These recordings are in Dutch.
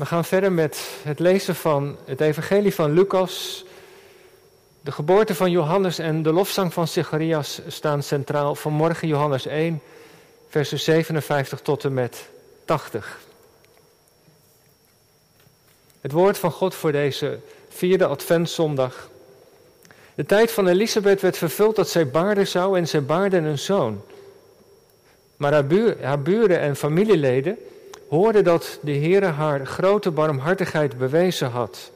We gaan verder met het lezen van het Evangelie van Lucas. De geboorte van Johannes en de lofzang van Zacharias staan centraal. Vanmorgen Johannes 1, versen 57 tot en met 80. Het woord van God voor deze vierde Adventszondag. De tijd van Elisabeth werd vervuld dat zij baarden zou en zij baarde een zoon. Maar haar buren en familieleden hoorde dat de Heere haar grote barmhartigheid bewezen had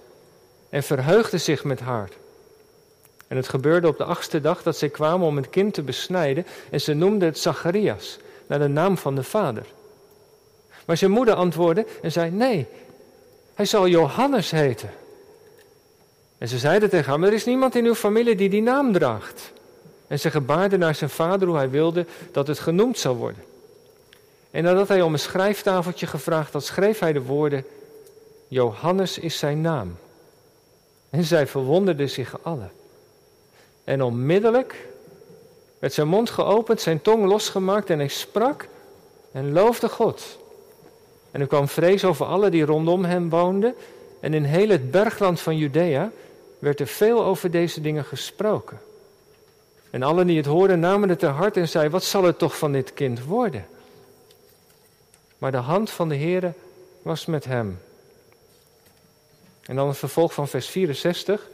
en verheugde zich met haar. En het gebeurde op de achtste dag dat zij kwamen om het kind te besnijden en ze noemde het Zacharias, naar de naam van de vader. Maar zijn moeder antwoordde en zei, nee, hij zal Johannes heten. En ze zeiden tegen hem, er is niemand in uw familie die die naam draagt. En ze gebaarde naar zijn vader hoe hij wilde dat het genoemd zou worden. En nadat hij om een schrijftafeltje gevraagd had, schreef hij de woorden: Johannes is zijn naam. En zij verwonderden zich allen. En onmiddellijk werd zijn mond geopend, zijn tong losgemaakt en hij sprak en loofde God. En er kwam vrees over alle die rondom hem woonden. En in heel het bergland van Judea werd er veel over deze dingen gesproken. En allen die het hoorden namen het ter hart en zeiden: Wat zal het toch van dit kind worden? Maar de hand van de Heere was met hem. En dan het vervolg van vers 64.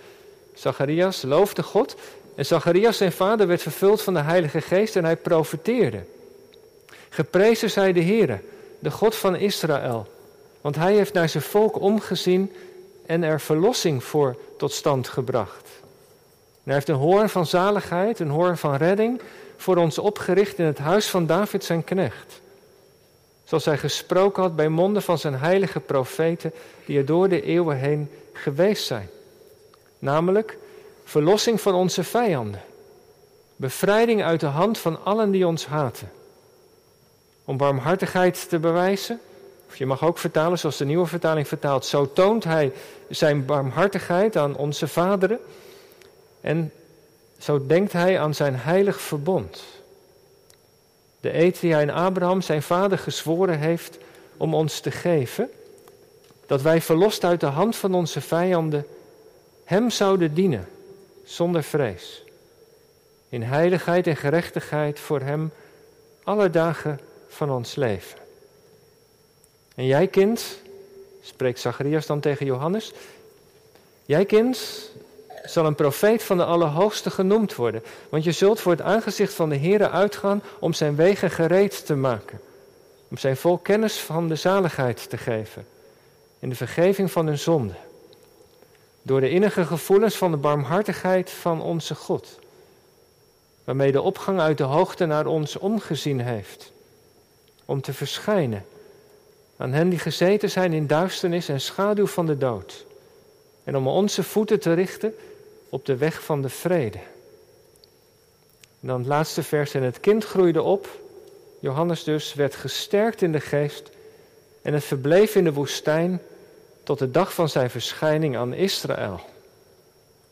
Zacharias loofde God en Zacharias zijn vader werd vervuld van de Heilige Geest en hij profeteerde. Geprezen zij de Heere, de God van Israël, want hij heeft naar zijn volk omgezien en er verlossing voor tot stand gebracht. Hij heeft een hoorn van zaligheid, een hoorn van redding voor ons opgericht in het huis van David zijn knecht Zoals hij gesproken had bij monden van zijn heilige profeten die er door de eeuwen heen geweest zijn. Namelijk verlossing van onze vijanden. Bevrijding uit de hand van allen die ons haten. Om barmhartigheid te bewijzen, of je mag ook vertalen zoals de nieuwe vertaling vertaalt, zo toont hij zijn barmhartigheid aan onze vaderen en zo denkt hij aan zijn heilig verbond. De eed die hij Abraham, zijn vader, gezworen heeft om ons te geven. Dat wij verlost uit de hand van onze vijanden hem zouden dienen, zonder vrees. In heiligheid en gerechtigheid voor hem alle dagen van ons leven. En jij kind, spreekt Zacharias dan tegen Johannes, jij kind zal een profeet van de Allerhoogste genoemd worden. Want je zult voor het aangezicht van de Heere uitgaan om zijn wegen gereed te maken. Om zijn volk kennis van de zaligheid te geven. In de vergeving van hun zonde. Door de innige gevoelens van de barmhartigheid van onze God. Waarmee de opgang uit de hoogte naar ons omgezien heeft. Om te verschijnen aan hen die gezeten zijn in duisternis en schaduw van de dood. En om onze voeten te richten op de weg van de vrede. Dan het laatste vers. En het kind groeide op, Johannes dus, werd gesterkt in de geest en het verbleef in de woestijn tot de dag van zijn verschijning aan Israël.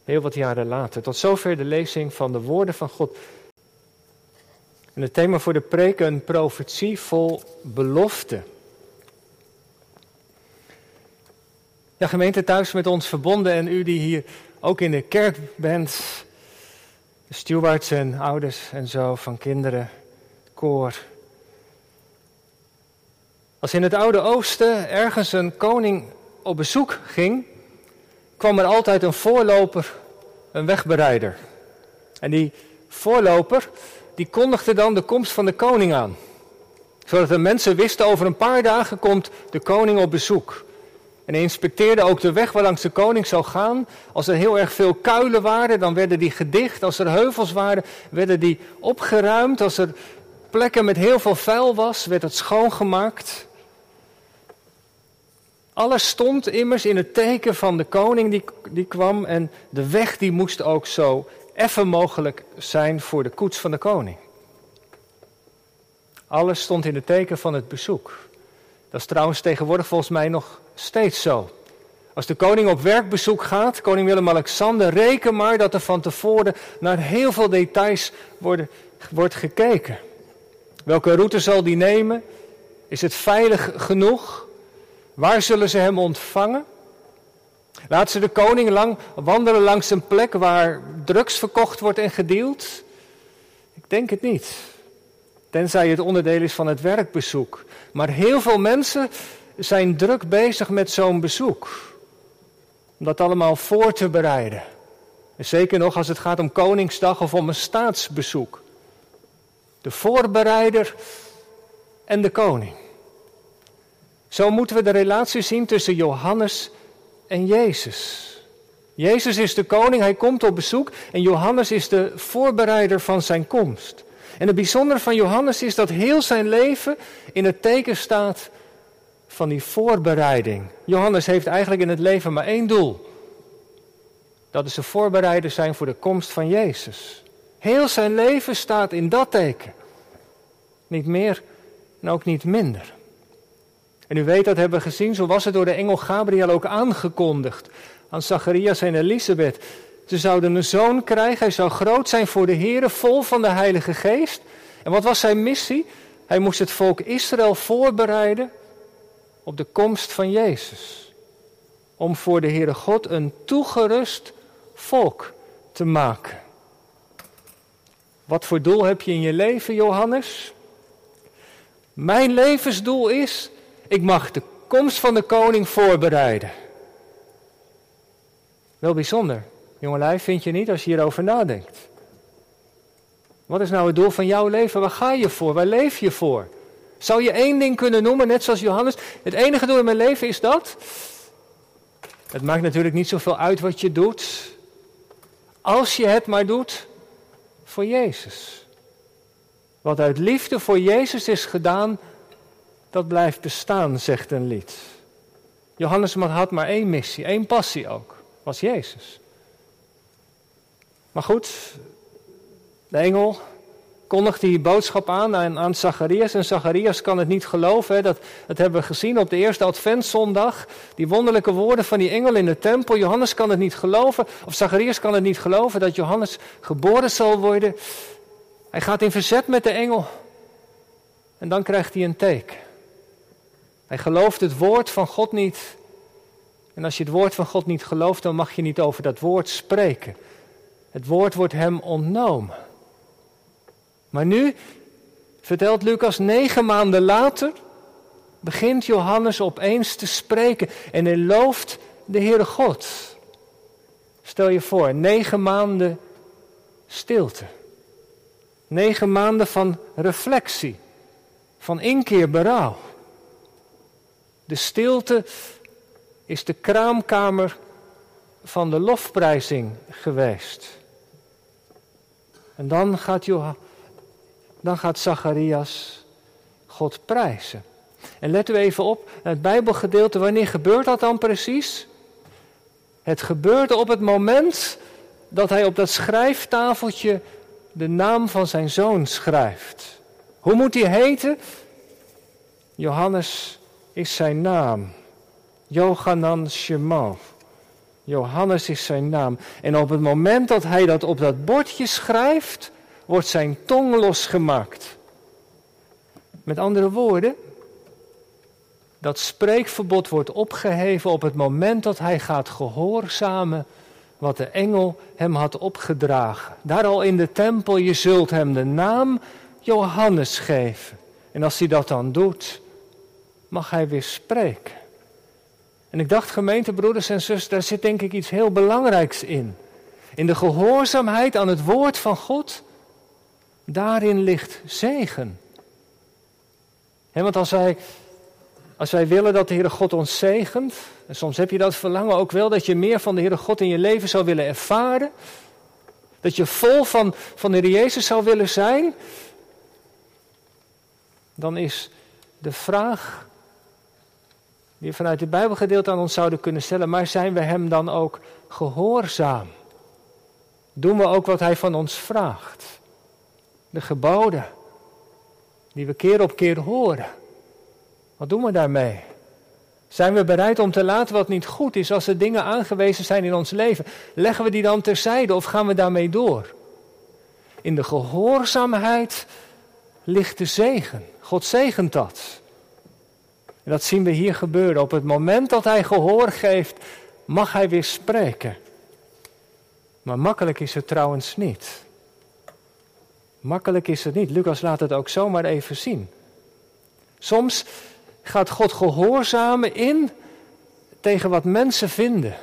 Heel wat jaren later. Tot zover de lezing van de woorden van God. En het thema voor de preek een profetie vol belofte. Ja, gemeente thuis met ons verbonden en u die hier ook in de kerk bent, de stewards en ouders en zo van kinderen, koor. Als in het Oude Oosten ergens een koning op bezoek ging, kwam er altijd een voorloper, een wegbereider. En die voorloper, die kondigde dan de komst van de koning aan. Zodat de mensen wisten, over een paar dagen komt de koning op bezoek. En hij inspecteerde ook de weg waarlangs de koning zou gaan. Als er heel erg veel kuilen waren, dan werden die gedicht. Als er heuvels waren, werden die opgeruimd. Als er plekken met heel veel vuil was, werd het schoongemaakt. Alles stond immers in het teken van de koning die, die kwam. En de weg die moest ook zo effen mogelijk zijn voor de koets van de koning. Alles stond in het teken van het bezoek. Dat is trouwens tegenwoordig volgens mij nog steeds zo. Als de koning op werkbezoek gaat, koning Willem-Alexander, reken maar dat er van tevoren naar heel veel details wordt gekeken. Welke route zal die nemen? Is het veilig genoeg? Waar zullen ze hem ontvangen? Laat ze de koning lang wandelen langs een plek waar drugs verkocht wordt en gedeeld? Ik denk het niet. Tenzij het onderdeel is van het werkbezoek. Maar heel veel mensen zijn druk bezig met zo'n bezoek. Om dat allemaal voor te bereiden. En zeker nog als het gaat om Koningsdag of om een staatsbezoek. De voorbereider en de koning. Zo moeten we de relatie zien tussen Johannes en Jezus. Jezus is de koning, hij komt op bezoek en Johannes is de voorbereider van zijn komst. En het bijzondere van Johannes is dat heel zijn leven in het teken staat van die voorbereiding. Johannes heeft eigenlijk in het leven maar één doel. Dat is de voorbereider zijn voor de komst van Jezus. Heel zijn leven staat in dat teken. Niet meer en ook niet minder. En u weet dat hebben we gezien, zo was het door de engel Gabriel ook aangekondigd aan Zacharias en Elisabeth. Ze zouden een zoon krijgen, hij zou groot zijn voor de Heer, vol van de Heilige Geest. En wat was zijn missie? Hij moest het volk Israël voorbereiden op de komst van Jezus. Om voor de Heere God een toegerust volk te maken. Wat voor doel heb je in je leven, Johannes? Mijn levensdoel is, ik mag de komst van de koning voorbereiden. Wel bijzonder, jongelui, vind je niet als je hierover nadenkt? Wat is nou het doel van jouw leven? Waar ga je voor? Waar leef je voor? Zou je één ding kunnen noemen, net zoals Johannes? Het enige doel in mijn leven is dat. Het maakt natuurlijk niet zoveel uit wat je doet. Als je het maar doet voor Jezus. Wat uit liefde voor Jezus is gedaan, dat blijft bestaan, zegt een lied. Johannes had maar één missie, één passie ook, was Jezus. Maar goed, de engel kondigt die boodschap aan aan, aan Zacharias. En Zacharias kan het niet geloven. Hè. Dat, dat hebben we gezien op de eerste adventszondag. Die wonderlijke woorden van die engel in de tempel. Johannes kan het niet geloven. Of Zacharias kan het niet geloven dat Johannes geboren zal worden. Hij gaat in verzet met de engel. En dan krijgt hij een teken. Hij gelooft het woord van God niet. En als je het woord van God niet gelooft, dan mag je niet over dat woord spreken. Het woord wordt hem ontnomen. Maar nu, vertelt Lucas, negen maanden later, begint Johannes opeens te spreken en hij looft de Heere God. Stel je voor, negen maanden stilte. Negen maanden van reflectie, van inkeer, berouw. De stilte is de kraamkamer van de lofprijzing geweest. En dan gaat, Johannes dan gaat Zacharias God prijzen. En let u even op, het Bijbelgedeelte, wanneer gebeurt dat dan precies? Het gebeurde op het moment dat hij op dat schrijftafeltje de naam van zijn zoon schrijft. Hoe moet hij heten? Johannes is zijn naam. Johanan Shema. Johannes is zijn naam. En op het moment dat hij dat op dat bordje schrijft, wordt zijn tong losgemaakt. Met andere woorden, dat spreekverbod wordt opgeheven op het moment dat hij gaat gehoorzamen wat de engel hem had opgedragen. Daar al in de tempel, je zult hem de naam Johannes geven. En als hij dat dan doet, mag hij weer spreken. En ik dacht, gemeentebroeders en zusters, daar zit denk ik iets heel belangrijks in. In de gehoorzaamheid aan het woord van God Daarin ligt zegen. want als wij, als wij willen dat de Heere God ons zegent, en soms heb je dat verlangen ook wel, dat je meer van de Heere God in je leven zou willen ervaren, dat je vol van, van de Heer Jezus zou willen zijn, dan is de vraag die vanuit het Bijbelgedeelte aan ons zouden kunnen stellen, maar zijn we Hem dan ook gehoorzaam? Doen we ook wat Hij van ons vraagt? de geboden die we keer op keer horen. Wat doen we daarmee? Zijn we bereid om te laten wat niet goed is als er dingen aangewezen zijn in ons leven? Leggen we die dan terzijde of gaan we daarmee door? In de gehoorzaamheid ligt de zegen. God zegent dat. En dat zien we hier gebeuren. Op het moment dat hij gehoor geeft, mag hij weer spreken. Maar makkelijk is het trouwens niet. Makkelijk is het niet. Lucas laat het ook zomaar even zien. Soms gaat God gehoorzamen in tegen wat mensen vinden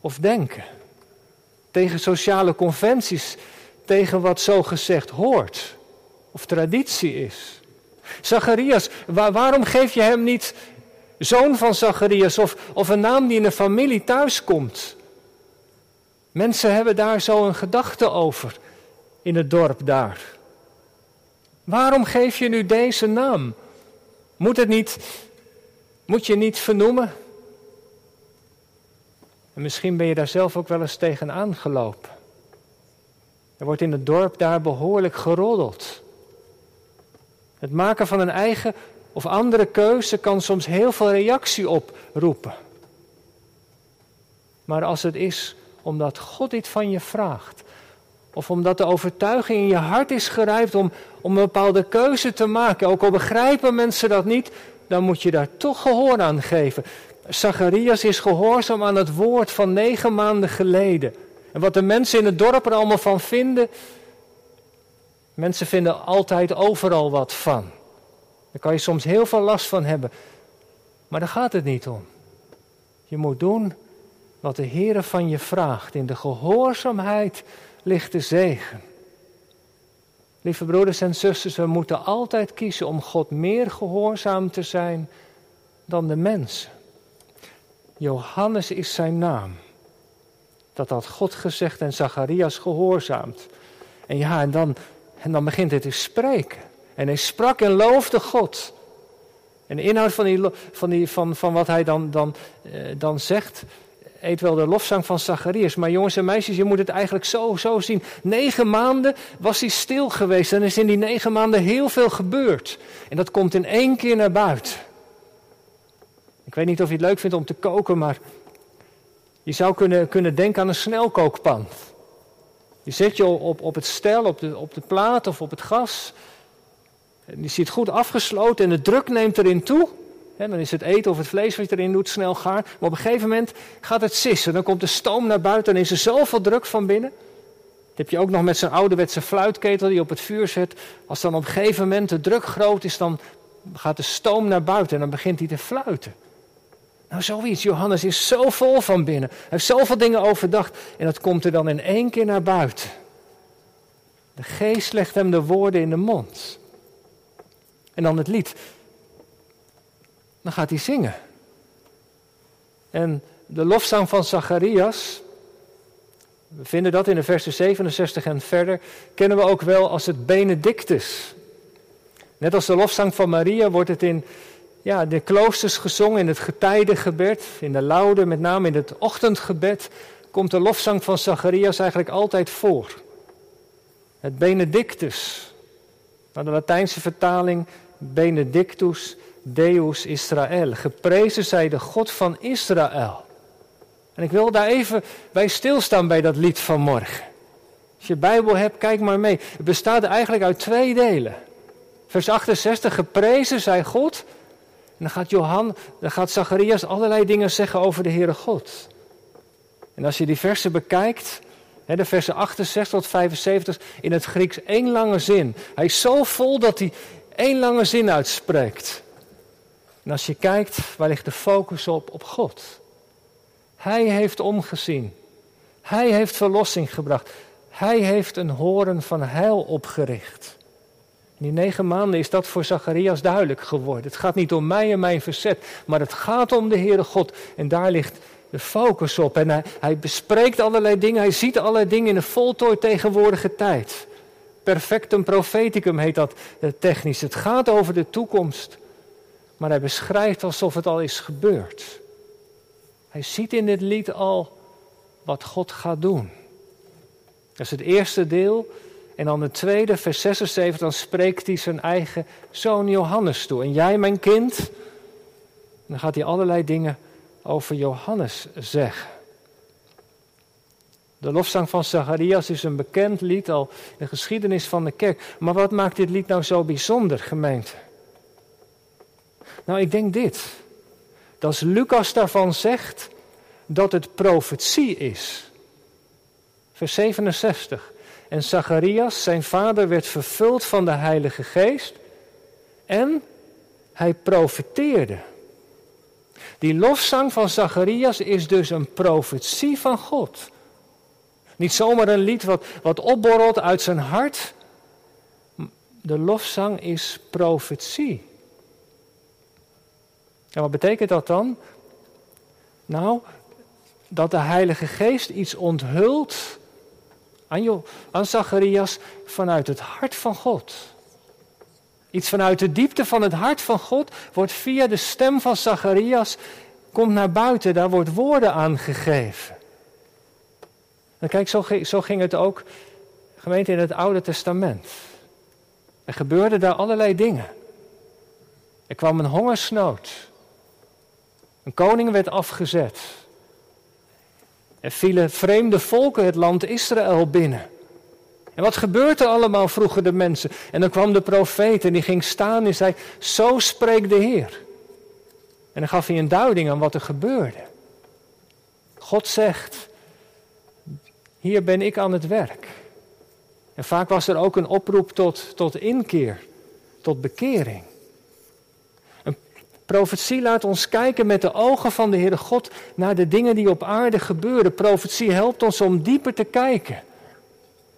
of denken. Tegen sociale conventies, tegen wat zo gezegd hoort of traditie is. Zacharias, waarom geef je hem niet zoon van Zacharias of, of een naam die in de familie thuiskomt? Mensen hebben daar zo een gedachte over in het dorp daar. Waarom geef je nu deze naam? Moet het niet, moet je niet vernoemen? En misschien ben je daar zelf ook wel eens tegen aangelopen. Er wordt in het dorp daar behoorlijk geroddeld. Het maken van een eigen of andere keuze kan soms heel veel reactie oproepen. Maar als het is omdat God dit van je vraagt, of omdat de overtuiging in je hart is gerijpt om, om een bepaalde keuze te maken, ook al begrijpen mensen dat niet, dan moet je daar toch gehoor aan geven. Zacharias is gehoorzaam aan het woord van negen maanden geleden. En wat de mensen in het dorp er allemaal van vinden, mensen vinden altijd overal wat van. Daar kan je soms heel veel last van hebben. Maar daar gaat het niet om. Je moet doen wat de Heer van je vraagt. In de gehoorzaamheid ligt de zegen. Lieve broeders en zusters, we moeten altijd kiezen om God meer gehoorzaam te zijn dan de mensen. Johannes is zijn naam. Dat had God gezegd en Zacharias gehoorzaamt. En ja, en dan, en dan begint hij te spreken. En hij sprak en loofde God. En de inhoud van, die, van, die, van, van wat hij dan, dan, eh, dan zegt, eet wel de lofzang van Zacharias. Maar jongens en meisjes, je moet het eigenlijk zo, zo zien. Negen maanden was hij stil geweest. En is in die negen maanden heel veel gebeurd. En dat komt in één keer naar buiten. Ik weet niet of je het leuk vindt om te koken, maar je zou kunnen, kunnen denken aan een snelkookpan. Je zet je op, op het stel, op de, op de plaat of op het gas. En die zit goed afgesloten en de druk neemt erin toe. En dan is het eten of het vlees wat je erin doet snel gaar. Maar op een gegeven moment gaat het sissen. Dan komt de stoom naar buiten en is er zoveel druk van binnen. Dat heb je ook nog met zo'n ouderwetse fluitketel die je op het vuur zet. Als dan op een gegeven moment de druk groot is, dan gaat de stoom naar buiten en dan begint hij te fluiten. Nou, zoiets. Johannes is zo vol van binnen. Hij heeft zoveel dingen overdacht. En dat komt er dan in één keer naar buiten. De geest legt hem de woorden in de mond. En dan het lied. Dan gaat hij zingen. En de lofzang van Zacharias, we vinden dat in de versen 67 en verder, kennen we ook wel als het Benedictus. Net als de lofzang van Maria wordt het in ja, de kloosters gezongen, in het getijdengebed, in de laude, met name in het ochtendgebed, komt de lofzang van Zacharias eigenlijk altijd voor. Het Benedictus. naar de Latijnse vertaling Benedictus Deus Israël. Geprezen zij de God van Israël. En ik wil daar even bij stilstaan bij dat lied van morgen. Als je Bijbel hebt, kijk maar mee. Het bestaat eigenlijk uit twee delen. Vers 68, geprezen zij God. Dan gaat Johan, dan gaat Zacharias allerlei dingen zeggen over de Heere God. En als je die versen bekijkt, de versen 68 tot 75, in het Grieks één lange zin. Hij is zo vol dat hij één lange zin uitspreekt. En als je kijkt, waar ligt de focus op? Op God. Hij heeft omgezien. Hij heeft verlossing gebracht. Hij heeft een horen van heil opgericht. In die negen maanden is dat voor Zacharias duidelijk geworden. Het gaat niet om mij en mijn verzet, maar het gaat om de Heere God. En daar ligt de focus op. En hij, bespreekt allerlei dingen, hij ziet allerlei dingen in een voltooid tegenwoordige tijd. Perfectum propheticum heet dat eh, technisch. Het gaat over de toekomst. Maar hij beschrijft alsof het al is gebeurd. Hij ziet in dit lied al wat God gaat doen. Dat is het eerste deel. En dan het tweede, vers 76, dan spreekt hij zijn eigen zoon Johannes toe. En jij, mijn kind, dan gaat hij allerlei dingen over Johannes zeggen. De lofzang van Zacharias is een bekend lied al in de geschiedenis van de kerk. Maar wat maakt dit lied nou zo bijzonder, gemeente? Nou, ik denk dit. Dat Lucas daarvan zegt dat het profetie is. Vers 67. En Zacharias, zijn vader, werd vervuld van de Heilige Geest en hij profeteerde. Die lofzang van Zacharias is dus een profetie van God. Niet zomaar een lied wat, wat opborrelt uit zijn hart. De lofzang is profetie. En wat betekent dat dan? Nou, dat de Heilige Geest iets onthult aan, aan Zacharias vanuit het hart van God. Iets vanuit de diepte van het hart van God wordt via de stem van Zacharias komt naar buiten, daar wordt woorden aan gegeven. En kijk, zo, zo ging het ook, gemeente in het Oude Testament. Er gebeurden daar allerlei dingen. Er kwam een hongersnood. Een koning werd afgezet. Er vielen vreemde volken het land Israël binnen. En wat gebeurt er allemaal, vroegen de mensen. En dan kwam de profeet en die ging staan en zei, zo spreekt de Heer. En dan gaf hij een duiding aan wat er gebeurde. God zegt, hier ben ik aan het werk. En vaak was er ook een oproep tot, tot inkeer, tot bekering. Profetie laat ons kijken met de ogen van de Heere God naar de dingen die op aarde gebeuren. Profetie helpt ons om dieper te kijken.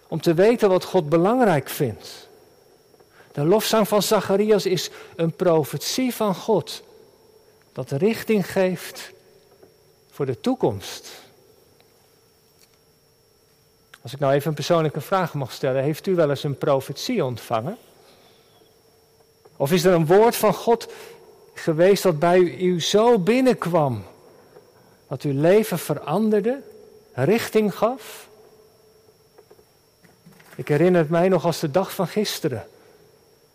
Om te weten wat God belangrijk vindt. De lofzang van Zacharias is een profetie van God. Dat richting geeft voor de toekomst. Als ik nou even een persoonlijke vraag mag stellen, heeft u wel eens een profetie ontvangen? Of is er een woord van God geweest dat bij u zo binnenkwam, dat uw leven veranderde, richting gaf? Ik herinner het mij nog als de dag van gisteren,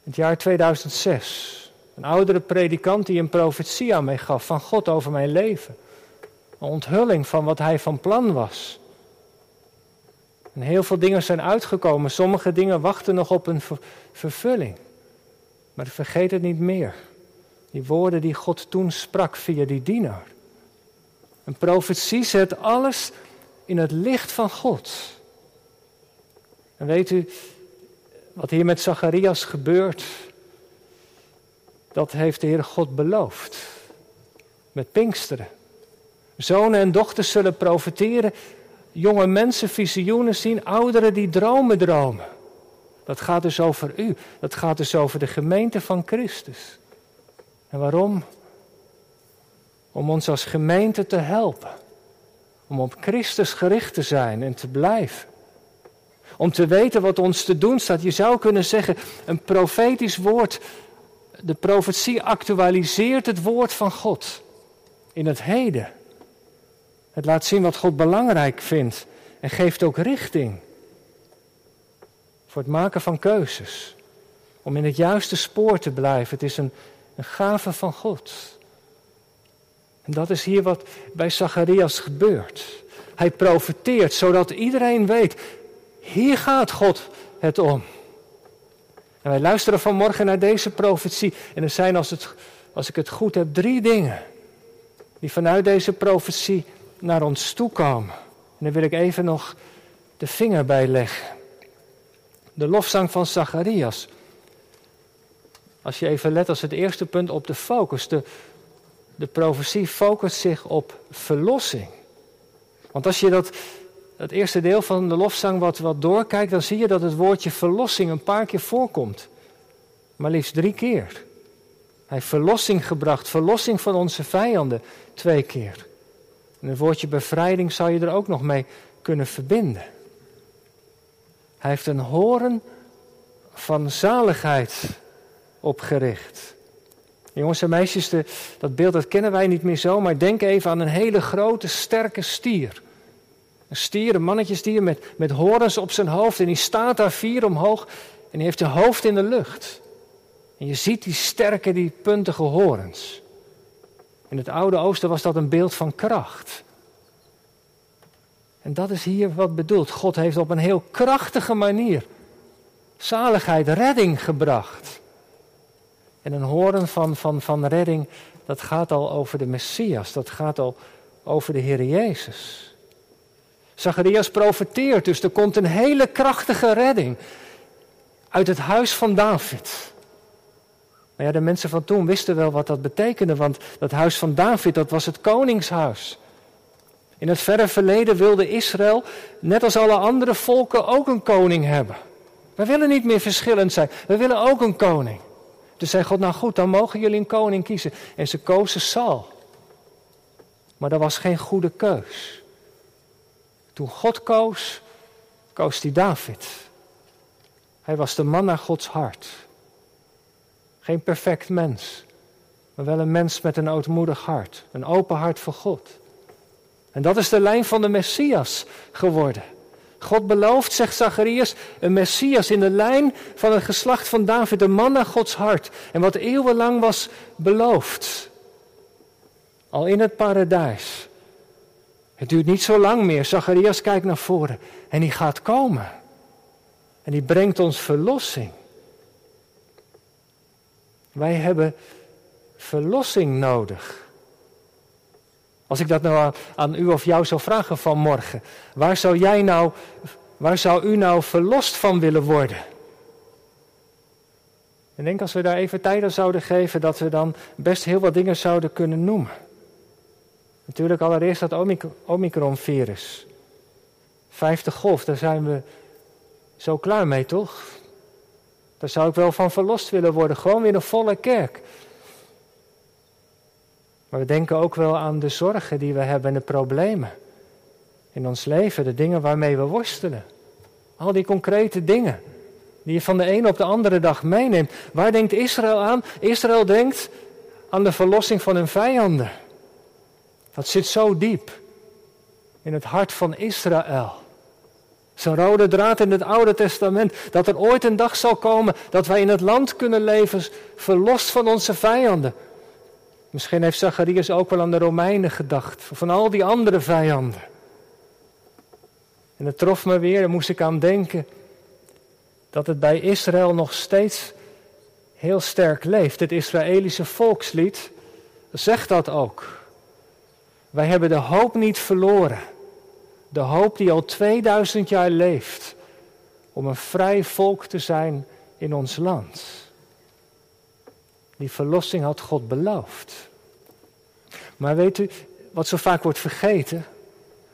het jaar 2006. Een oudere predikant die een profetie aan mij gaf van God over mijn leven. Een onthulling van wat hij van plan was. En heel veel dingen zijn uitgekomen. Sommige dingen wachten nog op een vervulling. Maar vergeet het niet meer. Die woorden die God toen sprak via die dienaar. Een profetie zet alles in het licht van God. En weet u, wat hier met Zacharias gebeurt, dat heeft de Heer God beloofd. Met Pinksteren. Zonen en dochters zullen profeteren jonge mensen visioenen zien, ouderen die dromen dromen. Dat gaat dus over u. Dat gaat dus over de gemeente van Christus. En waarom? Om ons als gemeente te helpen. Om op Christus gericht te zijn en te blijven. Om te weten wat ons te doen staat. Je zou kunnen zeggen, een profetisch woord. De profetie actualiseert het woord van God. In het heden. Het laat zien wat God belangrijk vindt en geeft ook richting voor het maken van keuzes. Om in het juiste spoor te blijven. Het is een, een gave van God. En dat is hier wat bij Zacharias gebeurt. Hij profeteert zodat iedereen weet, hier gaat God het om. En wij luisteren vanmorgen naar deze profetie. En er zijn, als, het, als ik het goed heb, drie dingen die vanuit deze profetie naar ons toe komen. En daar wil ik even nog de vinger bij leggen. De lofzang van Zacharias. Als je even let als het eerste punt op de focus. De, de profetie focust zich op verlossing. Want als je dat, het eerste deel van de lofzang wat, wat doorkijkt, dan zie je dat het woordje verlossing een paar keer voorkomt. Maar liefst drie keer. Hij heeft verlossing gebracht, verlossing van onze vijanden twee keer. En het woordje bevrijding zou je er ook nog mee kunnen verbinden. Hij heeft een horen van zaligheid opgericht. Jongens en meisjes, de, dat beeld dat kennen wij niet meer zo, maar denk even aan een hele grote, sterke stier. Een stier, een mannetjesdier met, met horens op zijn hoofd en die staat daar vier omhoog en die heeft zijn hoofd in de lucht. En je ziet die sterke, die puntige horens. In het Oude Oosten was dat een beeld van kracht. En dat is hier wat bedoeld. God heeft op een heel krachtige manier zaligheid, redding gebracht. En een horen van, van, van redding, dat gaat al over de Messias, dat gaat al over de Heer Jezus. Zacharias profeteert dus, er komt een hele krachtige redding uit het huis van David. Nou ja, de mensen van toen wisten wel wat dat betekende, want dat huis van David, dat was het koningshuis. In het verre verleden wilde Israël, net als alle andere volken, ook een koning hebben. We willen niet meer verschillend zijn, we willen ook een koning. Dus zei God, nou goed, dan mogen jullie een koning kiezen. En ze kozen Saul. Maar dat was geen goede keus. Toen God koos, koos hij David. Hij was de man naar Gods hart. Geen perfect mens, maar wel een mens met een ootmoedig hart. Een open hart voor God. En dat is de lijn van de Messias geworden. God belooft, zegt Zacharias, een Messias in de lijn van het geslacht van David, een man naar Gods hart. En wat eeuwenlang was beloofd. Al in het paradijs. Het duurt niet zo lang meer. Zacharias kijkt naar voren en die gaat komen. En die brengt ons verlossing. Wij hebben verlossing nodig. Als ik dat nou aan, u of jou zou vragen vanmorgen, waar zou jij nou, waar zou u nou verlost van willen worden? Ik denk als we daar even tijd aan zouden geven, dat we dan best heel wat dingen zouden kunnen noemen. Natuurlijk allereerst dat Omicron-virus. Vijfde golf, daar zijn we zo klaar mee, toch? Daar zou ik wel van verlost willen worden. Gewoon weer een volle kerk. Maar we denken ook wel aan de zorgen die we hebben en de problemen in ons leven, de dingen waarmee we worstelen. Al die concrete dingen die je van de ene op de andere dag meeneemt. Waar denkt Israël aan? Israël denkt aan de verlossing van hun vijanden. Dat zit zo diep in het hart van Israël. Zo'n rode draad in het Oude Testament. Dat er ooit een dag zal komen dat wij in het land kunnen leven verlost van onze vijanden. Misschien heeft Zacharias ook wel aan de Romeinen gedacht, van al die andere vijanden. En het trof me weer, daar moest ik aan denken, dat het bij Israël nog steeds heel sterk leeft. Het Israëlische volkslied zegt dat ook. Wij hebben de hoop niet verloren. De hoop die al 2000 jaar leeft om een vrij volk te zijn in ons land. Die verlossing had God beloofd. Maar weet u, wat zo vaak wordt vergeten,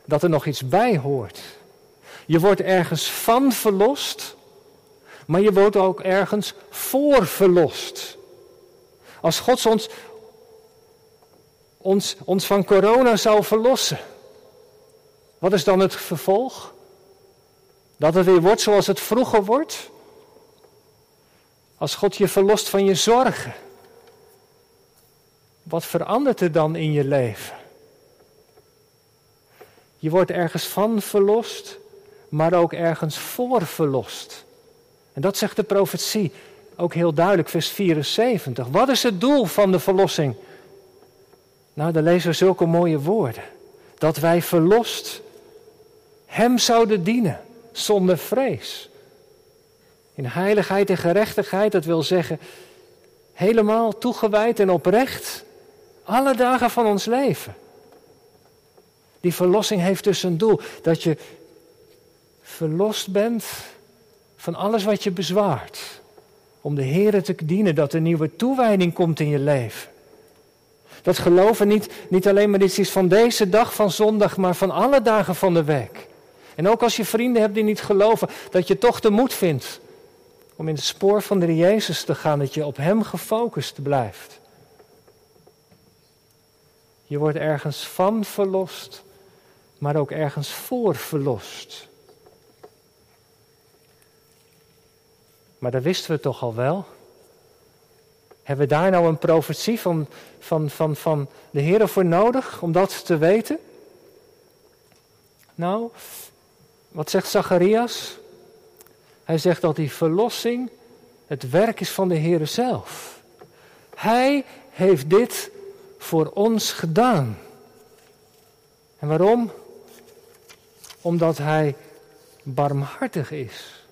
dat er nog iets bij hoort. Je wordt ergens van verlost, maar je wordt ook ergens voor verlost. Als God ons, ons, ons van corona zou verlossen, wat is dan het vervolg? Dat het weer wordt zoals het vroeger wordt? Als God je verlost van je zorgen, wat verandert er dan in je leven? Je wordt ergens van verlost, maar ook ergens voor verlost. En dat zegt de profetie ook heel duidelijk, vers 74. Wat is het doel van de verlossing? Nou, dan lezen we zulke mooie woorden. Dat wij verlost Hem zouden dienen, zonder vrees. In heiligheid en gerechtigheid, dat wil zeggen helemaal toegewijd en oprecht alle dagen van ons leven. Die verlossing heeft dus een doel. Dat je verlost bent van alles wat je bezwaart. Om de Heer te dienen, dat er nieuwe toewijding komt in je leven. Dat geloven niet, niet alleen maar iets is van deze dag van zondag, maar van alle dagen van de week. En ook als je vrienden hebt die niet geloven, dat je toch de moed vindt om in het spoor van de Jezus te gaan, dat je op Hem gefocust blijft. Je wordt ergens van verlost, maar ook ergens voor verlost. Maar dat wisten we toch al wel? Hebben we daar nou een profetie van, van, van, van de Heer voor nodig om dat te weten? Nou, wat zegt Zacharias? Hij zegt dat die verlossing het werk is van de Heer zelf. Hij heeft dit voor ons gedaan. En waarom? Omdat Hij barmhartig is.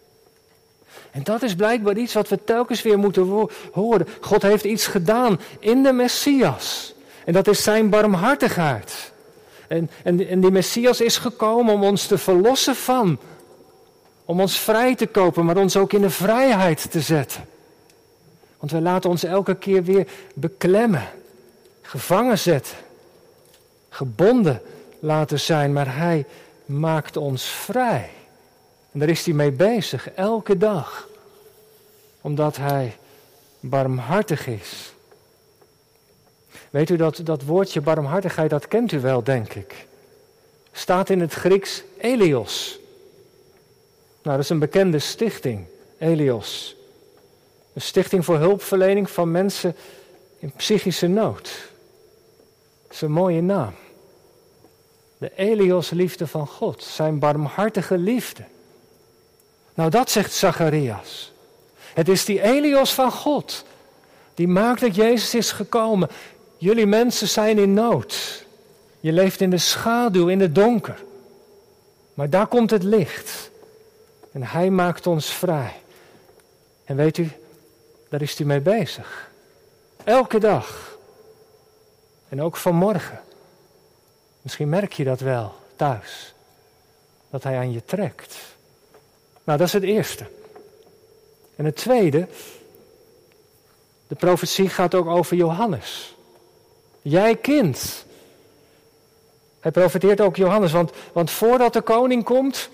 En dat is blijkbaar iets wat we telkens weer moeten horen. God heeft iets gedaan in de Messias. En dat is zijn barmhartigheid. En, en, en die Messias is gekomen om ons te verlossen van. Om ons vrij te kopen, maar ons ook in de vrijheid te zetten. Want wij laten ons elke keer weer beklemmen, gevangen zetten, gebonden laten zijn, maar Hij maakt ons vrij. En daar is Hij mee bezig, elke dag, omdat Hij barmhartig is. Weet u dat dat woordje barmhartigheid, dat kent u wel, denk ik. Staat in het Grieks Elios. Nou, dat is een bekende stichting, Elios. Een stichting voor hulpverlening van mensen in psychische nood. Is mooie naam. De Elios liefde van God, zijn barmhartige liefde. Nou, dat zegt Zacharias. Het is die Elios van God die maakt dat Jezus is gekomen. Jullie mensen zijn in nood. Je leeft in de schaduw, in het donker. Maar daar komt het licht. En Hij maakt ons vrij. En weet u, daar is Hij mee bezig. Elke dag. En ook vanmorgen. Misschien merk je dat wel thuis. Dat Hij aan je trekt. Nou, dat is het eerste. En het tweede, de profetie gaat ook over Johannes. Jij kind. Hij profeteert ook Johannes, want, want voordat de koning komt,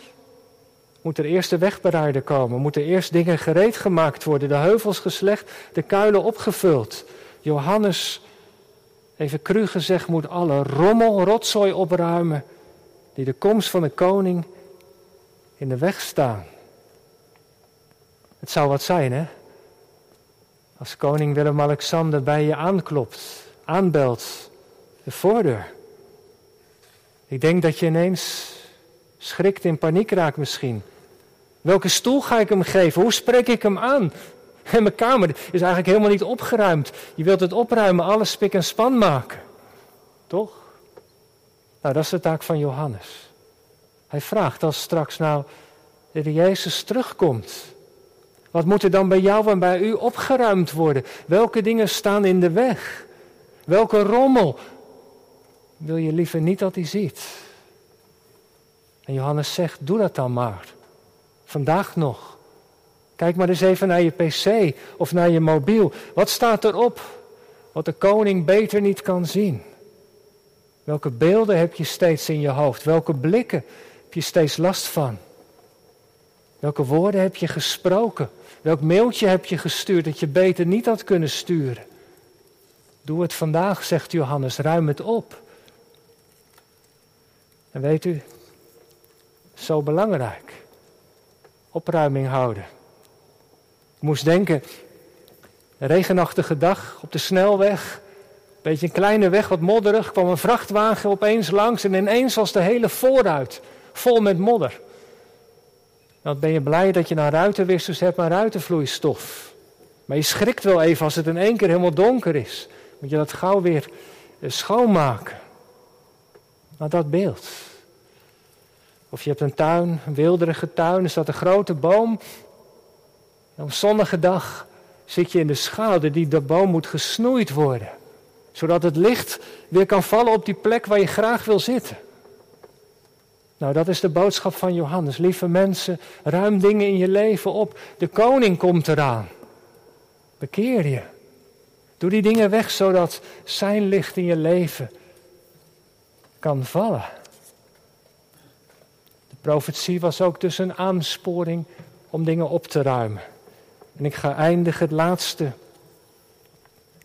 moet er eerst de wegbereider komen. Moeten eerst dingen gereed gemaakt worden, de heuvels geslecht, de kuilen opgevuld. Johannes, even cru gezegd, moet alle rommel, rotzooi opruimen die de komst van de koning in de weg staan. Het zou wat zijn, hè? Als koning Willem-Alexander bij je aanklopt, aanbelt, de voordeur. Ik denk dat je ineens schrikt in paniek raakt misschien. Welke stoel ga ik hem geven? Hoe spreek ik hem aan? En mijn kamer is eigenlijk helemaal niet opgeruimd. Je wilt het opruimen, alles spik en span maken. Toch? Nou, dat is de taak van Johannes. Hij vraagt als straks nou de Jezus terugkomt. Wat moet er dan bij jou en bij u opgeruimd worden? Welke dingen staan in de weg? Welke rommel wil je liever niet dat hij ziet? En Johannes zegt, doe dat dan maar. Vandaag nog. Kijk maar eens even naar je pc of naar je mobiel. Wat staat erop? Wat de koning beter niet kan zien. Welke beelden heb je steeds in je hoofd? Welke blikken heb je steeds last van? Welke woorden heb je gesproken? Welk mailtje heb je gestuurd dat je beter niet had kunnen sturen? Doe het vandaag, zegt Johannes, ruim het op. En weet u, zo belangrijk. Opruiming houden. Ik moest denken, een regenachtige dag op de snelweg, een beetje een kleine weg, wat modderig, kwam een vrachtwagen opeens langs en ineens was de hele vooruit vol met modder. Dan ben je blij dat je nou ruitenwissers hebt maar ruitenvloeistof. Maar je schrikt wel even als het in één keer helemaal donker is. Moet je dat gauw weer eh, schoonmaken. Maar dat beeld. Of je hebt een tuin, een wilderige tuin, er staat een grote boom. Op zonnige dag zit je in de schaduw, die de boom moet gesnoeid worden. Zodat het licht weer kan vallen op die plek waar je graag wil zitten. Nou, dat is de boodschap van Johannes. Lieve mensen, ruim dingen in je leven op. De koning komt eraan. Bekeer je. Doe die dingen weg zodat zijn licht in je leven kan vallen. De profetie was ook dus een aansporing om dingen op te ruimen. En ik ga eindigen het laatste.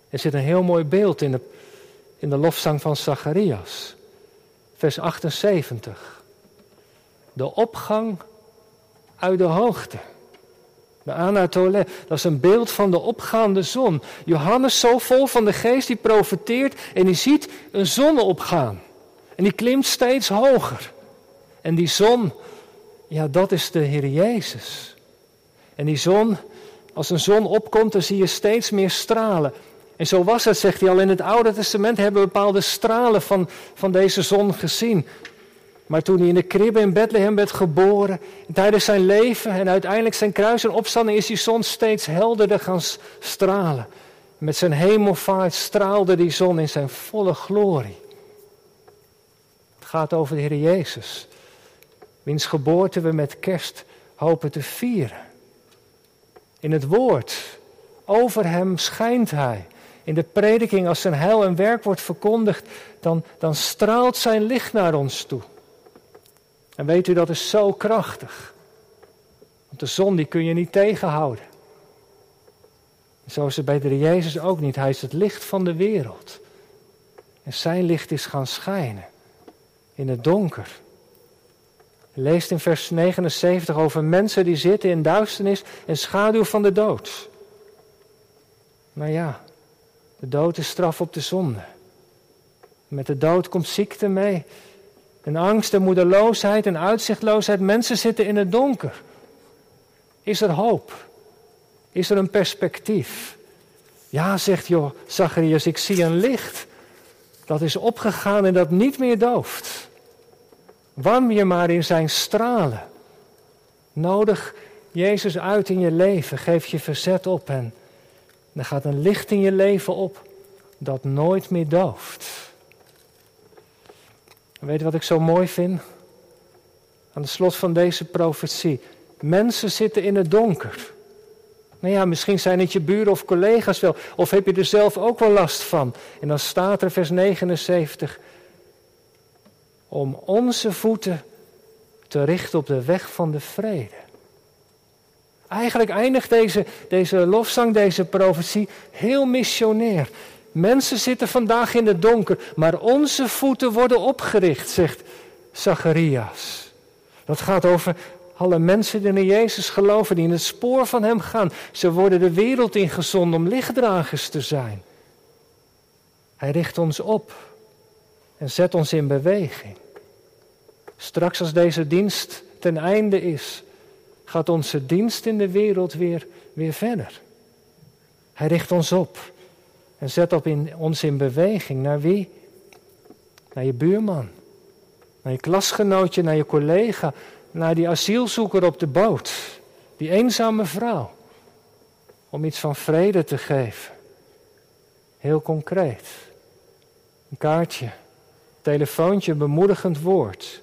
Er zit een heel mooi beeld in de, in de lofzang van Zacharias. Vers 78 de opgang uit de hoogte. De Anatole, dat is een beeld van de opgaande zon. Johannes, zo vol van de geest, die profeteert en die ziet een zon opgaan. En die klimt steeds hoger. En die zon, ja, dat is de Heer Jezus. En die zon, als een zon opkomt, dan zie je steeds meer stralen. En zo was het, zegt hij al in het Oude Testament, hebben we bepaalde stralen van, van deze zon gezien. Maar toen hij in de kribbe in Bethlehem werd geboren, tijdens zijn leven en uiteindelijk zijn kruis en opstanding, is die zon steeds helderder gaan stralen. Met zijn hemelvaart straalde die zon in zijn volle glorie. Het gaat over de Heer Jezus, wiens geboorte we met kerst hopen te vieren. In het woord, over hem schijnt hij. In de prediking, als zijn heil en werk wordt verkondigd, dan, dan straalt zijn licht naar ons toe. En weet u, dat is zo krachtig. Want de zon die kun je niet tegenhouden. Zo is het bij de Jezus ook niet. Hij is het licht van de wereld. En zijn licht is gaan schijnen in het donker. Leest in vers 79 over mensen die zitten in duisternis en schaduw van de dood. Maar ja, de dood is straf op de zonde. Met de dood komt ziekte mee. En angst en moedeloosheid en uitzichtloosheid. Mensen zitten in het donker. Is er hoop? Is er een perspectief? Ja, zegt joh, Zacharias, ik zie een licht. Dat is opgegaan en dat niet meer dooft. Warm je maar in zijn stralen. Nodig Jezus uit in je leven. Geef je verzet op en er gaat een licht in je leven op dat nooit meer dooft. weet je wat ik zo mooi vind? Aan het slot van deze profetie. Mensen zitten in het donker. Nou ja, misschien zijn het je buren of collega's wel. Of heb je er zelf ook wel last van. En dan staat er vers 79. Om onze voeten te richten op de weg van de vrede. Eigenlijk eindigt deze, deze lofzang, deze profetie heel missionair. Mensen zitten vandaag in het donker, maar onze voeten worden opgericht, zegt Zacharias. Dat gaat over alle mensen die in Jezus geloven, die in het spoor van Hem gaan. Ze worden de wereld ingezonden om lichtdragers te zijn. Hij richt ons op en zet ons in beweging. Straks als deze dienst ten einde is, gaat onze dienst in de wereld weer, weer verder. Hij richt ons op en zet op in, ons in beweging. Naar wie? Naar je buurman, naar je klasgenootje, naar je collega, naar die asielzoeker op de boot, die eenzame vrouw, om iets van vrede te geven. Heel concreet. Een kaartje, telefoontje, een bemoedigend woord,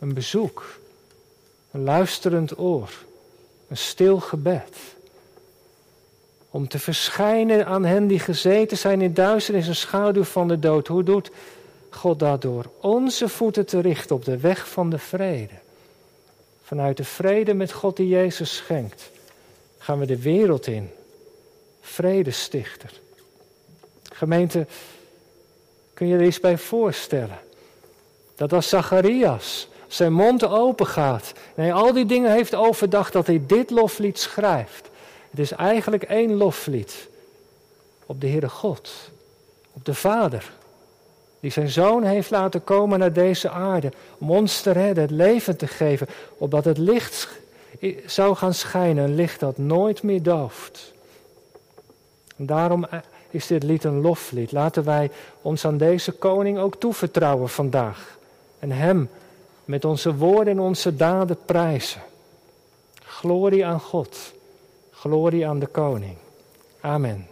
een bezoek. Een luisterend oor. Een stil gebed. Om te verschijnen aan hen die gezeten zijn in duisternis en schaduw van de dood. Hoe doet God dat door? Onze voeten te richten op de weg van de vrede. Vanuit de vrede met God die Jezus schenkt, gaan we de wereld in. Vredestichter. Gemeente, kun je er iets bij voorstellen? Dat als Zacharias zijn mond open gaat. En hij al die dingen heeft overdacht dat hij dit loflied schrijft. Het is eigenlijk één loflied. Op de Heere God, op de Vader, die zijn zoon heeft laten komen naar deze aarde. Om ons te redden, het leven te geven, opdat het licht zou gaan schijnen, een licht dat nooit meer dooft. En daarom is dit lied een loflied. Laten wij ons aan deze koning ook toevertrouwen vandaag. En hem met onze woorden en onze daden prijzen. Glorie aan God. Glorie aan de koning. Amen.